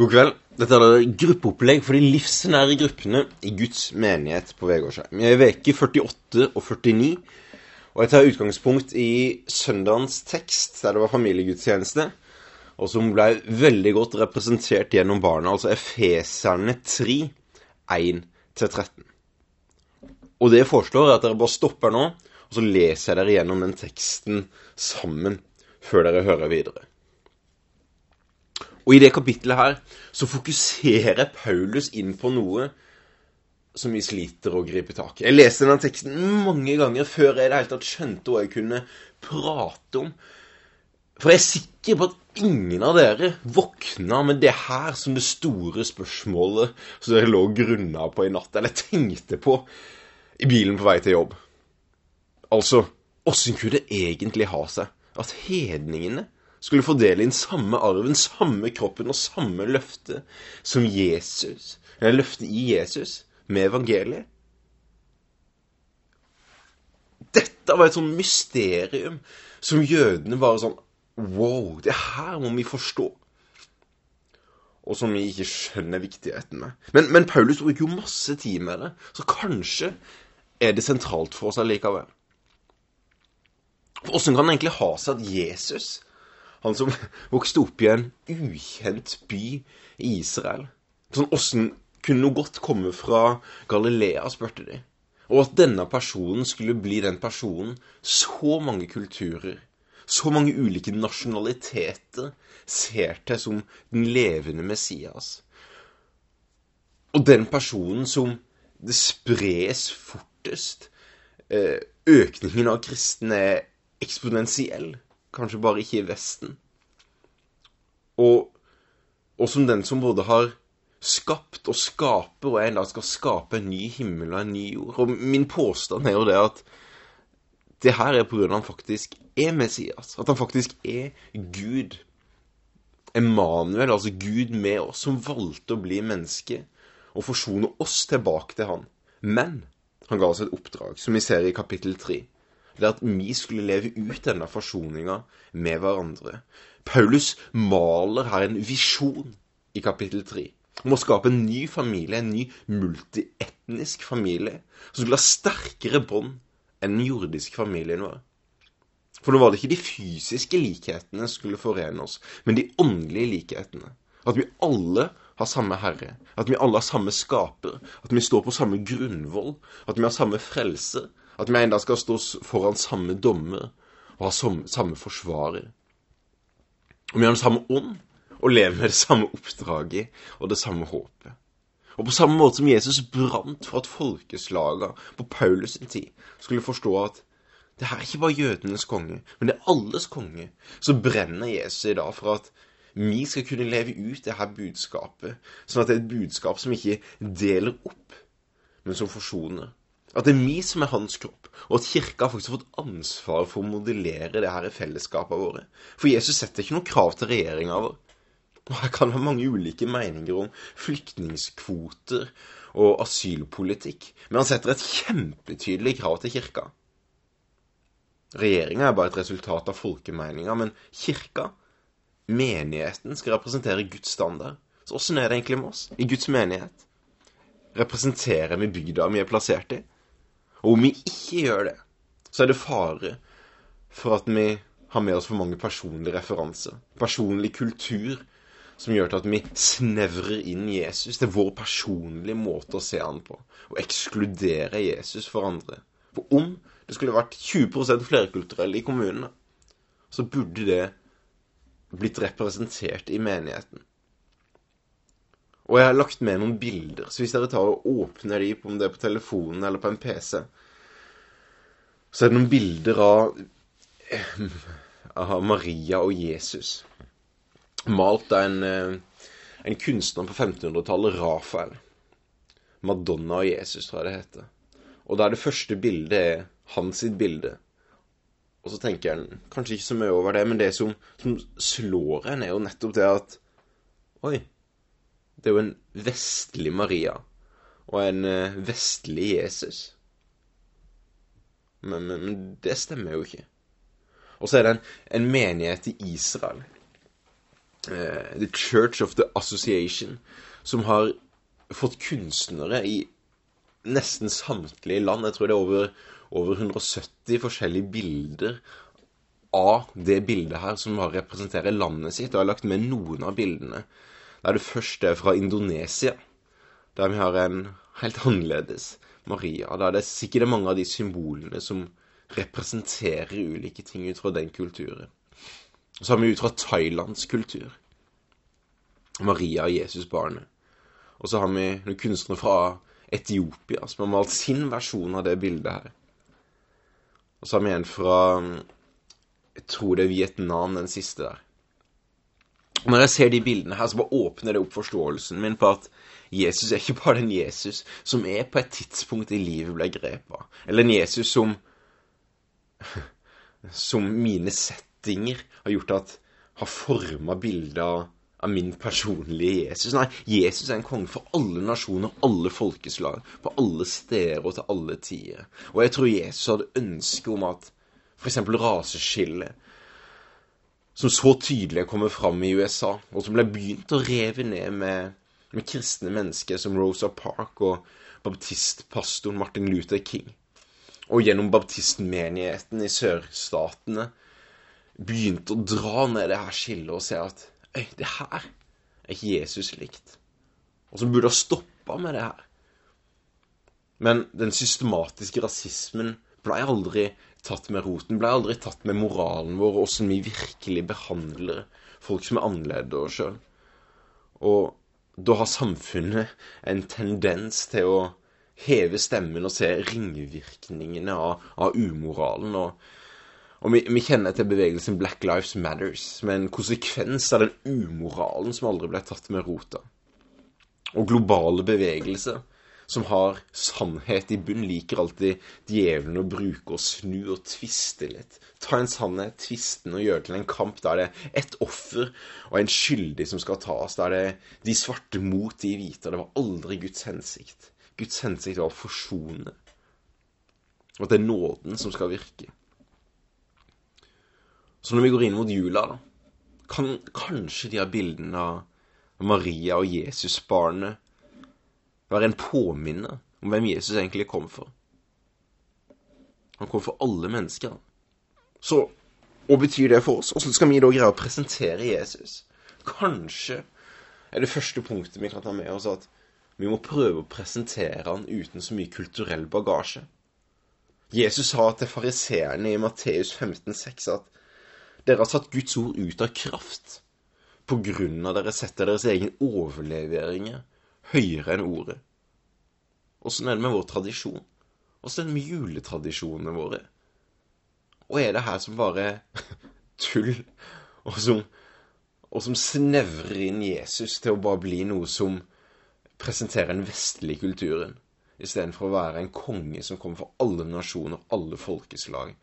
God kveld. Dette er gruppeopplegg for de livsnære gruppene i Guds menighet på Vegårshei. Vi er i veke 48 og 49, og jeg tar utgangspunkt i søndagens tekst, der det var familiegudstjeneste, og som ble veldig godt representert gjennom barna, altså Efeserne 3, 1-13. Og det jeg foreslår, er at dere bare stopper nå, og så leser jeg dere gjennom den teksten sammen før dere hører videre. Og i det kapittelet her så fokuserer Paulus inn på noe som vi sliter å gripe tak i. Jeg leste denne teksten mange ganger før jeg i det hele tatt skjønte hva jeg kunne prate om. For jeg er sikker på at ingen av dere våkna med det her som det store spørsmålet som dere lå grunna på i natt, eller tenkte på i bilen på vei til jobb. Altså, åssen kunne det egentlig ha seg at hedningene skulle fordele inn samme arven, samme kroppen og samme løfte som Jesus, eller løftet i Jesus, med evangeliet. Dette var et sånt mysterium som jødene bare sånn Wow, det her må vi forstå. Og som vi ikke skjønner viktigheten med. Men, men Paulus bruker jo masse tid med det, så kanskje er det sentralt for oss allikevel. For åssen kan det egentlig ha seg at Jesus han som vokste opp i en ukjent by i Israel. Sånn, Åssen kunne noe godt komme fra Galilea, spurte de. Og at denne personen skulle bli den personen så mange kulturer, så mange ulike nasjonaliteter ser til som den levende Messias. Og den personen som det spres fortest. Eh, økningen av kristne er eksponentiell kanskje bare ikke i Vesten. Og, og som den som både har skapt og skaper, og en dag skal skape en ny himmel og en ny jord. Og min påstand er jo det at det her er på grunn av at han faktisk er Messias. At han faktisk er Gud. Emanuel, altså Gud med oss, som valgte å bli menneske og forsone oss tilbake til han. Men han ga oss et oppdrag, som vi ser i kapittel 3 det at vi skulle leve ut denne forsoninga med hverandre. Paulus maler her en visjon i kapittel 3 om å skape en ny familie, en ny multietnisk familie, som skulle ha sterkere bånd enn den jordiske familien vår. For nå var det ikke de fysiske likhetene som skulle forene oss, men de åndelige likhetene. At vi alle har samme Herre, at vi alle har samme skaper, at vi står på samme grunnvoll, at vi har samme frelse, at vi enda skal stå foran samme dommer og ha samme forsvarer. Og vi har den samme ånd og lever med det samme oppdraget og det samme håpet. Og på samme måte som Jesus brant for at folkeslagene på Paulus sin tid skulle forstå at det her er ikke bare jødenes konge, men det er alles konge, så brenner Jesus i dag for at vi skal kunne leve ut det her budskapet, sånn at det er et budskap som ikke deler opp, men som forsoner. At det er vi som er hans kropp, og at kirka faktisk har fått ansvar for å modellere det her i fellesskapet våre. For Jesus setter ikke noe krav til regjeringa vår. Og her kan ha mange ulike meninger om flyktningkvoter og asylpolitikk, men han setter et kjempetydelig krav til kirka. Regjeringa er bare et resultat av folkemeninga, men kirka, menigheten, skal representere Guds standard. Så åssen er det egentlig med oss i Guds menighet? Representerer vi bygda vi er plassert i? Og om vi ikke gjør det, så er det fare for at vi har med oss for mange personlige referanser. Personlig kultur som gjør til at vi snevrer inn Jesus. Det er vår personlige måte å se han på. Å ekskludere Jesus for andre. For om det skulle vært 20% flerkulturelle i kommunene, så burde det blitt representert i menigheten. Og jeg har lagt med noen bilder, så hvis dere tar og åpner de, om det er på telefonen eller på en PC, så er det noen bilder av, av Maria og Jesus. Malt av en, eh, en kunstner på 1500-tallet, Rafael. Madonna og Jesus, tror jeg det heter. Og da er det første bildet er hans sitt bilde. Og så tenker jeg kanskje ikke så mye over det, men det som, som slår en, er jo nettopp det at Oi, det er jo en vestlig Maria og en eh, vestlig Jesus. Men, men, men, det stemmer jo ikke. Og så er det en, en menighet i Israel uh, The Church of the Association, som har fått kunstnere i nesten samtlige land. Jeg tror det er over, over 170 forskjellige bilder av det bildet her som bare representerer landet sitt. Og jeg har lagt med noen av bildene. Der det første er fra Indonesia, der vi har en helt annerledes Maria. Det er sikkert mange av de symbolene som representerer ulike ting ut fra den kulturen. Og så har vi ut fra Thailands kultur. Maria og Jesusbarnet. Og så har vi noen kunstnere fra Etiopia som har malt sin versjon av det bildet her. Og så har vi en fra Jeg tror det er Vietnam, den siste der. Når jeg ser de bildene her, så bare åpner det opp forståelsen min på at Jesus er ikke bare den Jesus som er på et tidspunkt i livet ble grepet Eller en Jesus som Som mine settinger har gjort at Har forma bildet av av min personlige Jesus. Nei, Jesus er en konge for alle nasjoner, alle folkeslag, på alle steder og til alle tider. Og jeg tror Jesus hadde ønske om at f.eks. raseskillet, som så tydelig kommer fram i USA, og som ble begynt å reve ned med, med kristne mennesker som Rosa Park og baptistpastoren Martin Luther King, og gjennom baptistmenigheten i sørstatene begynte å dra ned det her skillet og se at Øy, det her er ikke Jesus likt. Og som burde ha stoppa med det her. Men den systematiske rasismen blei aldri tatt med roten. Ble aldri tatt med moralen vår, og åssen vi virkelig behandler folk som er annerledes oss sjøl. Og da har samfunnet en tendens til å heve stemmen og se ringvirkningene av, av umoralen. og og vi, vi, kjenner til bevegelsen Black Lives Matters, med en konsekvens av den umoralen som aldri ble tatt med rota. Og globale bevegelser som har sannhet i bunn, liker alltid djevelen å bruke og snu og tviste litt. Ta en sannhet, tviste den og gjøre til en kamp der det er ett offer og en skyldig som skal tas. Der det de svarte mot de hvite. Det var aldri Guds hensikt. Guds hensikt var å forsone. Og at det er nåden som skal virke. Så når vi går inn mot jula, da, kan kanskje de her bildene av Maria og Jesusbarnet være en påminner om hvem Jesus egentlig kom for. Han kom for alle mennesker. Så hva betyr det for oss? Hvordan skal vi da greie å presentere Jesus? Kanskje er det første punktet vi kan ta med oss, at vi må prøve å presentere han uten så mye kulturell bagasje. Jesus sa til fariseerne i Matteus 15,6 at dere har satt Guds ord ut av kraft på grunn av dere setter deres egen overleveringer høyere enn ordet. Åssen er det med vår tradisjon? Åssen er det med juletradisjonene våre? Og er det her som bare tull, og som, og som snevrer inn Jesus til å bare bli noe som presenterer den vestlige kulturen, istedenfor å være en konge som kommer fra alle nasjoner, alle folkeslag,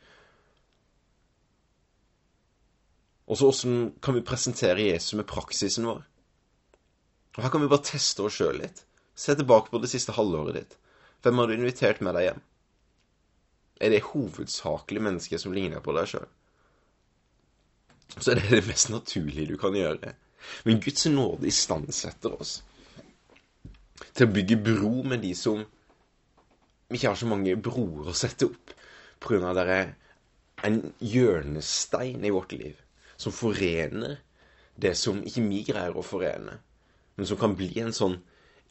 Og så åssen kan vi presentere Jesus med praksisen vår? Og Her kan vi bare teste oss sjøl litt. Se tilbake på det siste halvåret ditt. Hvem har du invitert med deg hjem? Er det hovedsakelig mennesker som ligner på deg sjøl? Så er det det mest naturlige du kan gjøre. Men Guds nåde istandsetter oss til å bygge bro med de som ikke har så mange broer å sette opp, på grunn av at det er en hjørnestein i vårt liv som forener det som ikke vi greier å forene, men som kan bli en sånn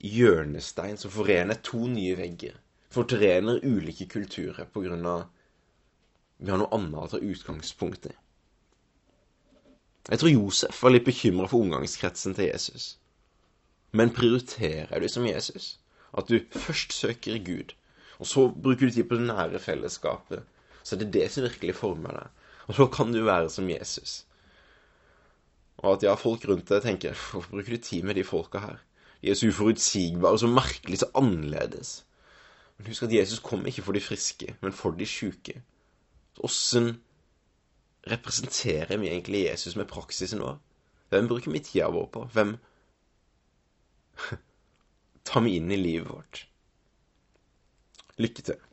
hjørnestein som forener to nye vegger. Fortrener ulike kulturer på grunn av vi har noe annet å ta utgangspunkt i. Jeg tror Josef var litt bekymra for omgangskretsen til Jesus. Men prioriterer du som Jesus? At du først søker Gud, og så bruker du tid på det nære fellesskapet, så er det det som virkelig former deg. Og så kan du være som Jesus. Og at ja, folk rundt deg tenker Hvorfor bruker du tid med de folka her? De er så uforutsigbare, så merkelig, så annerledes. Men husk at Jesus kom ikke for de friske, men for de sjuke. Åssen representerer vi egentlig Jesus med praksisen vår? Hvem bruker vi tida vår på? Hvem tar vi inn i livet vårt? Lykke til.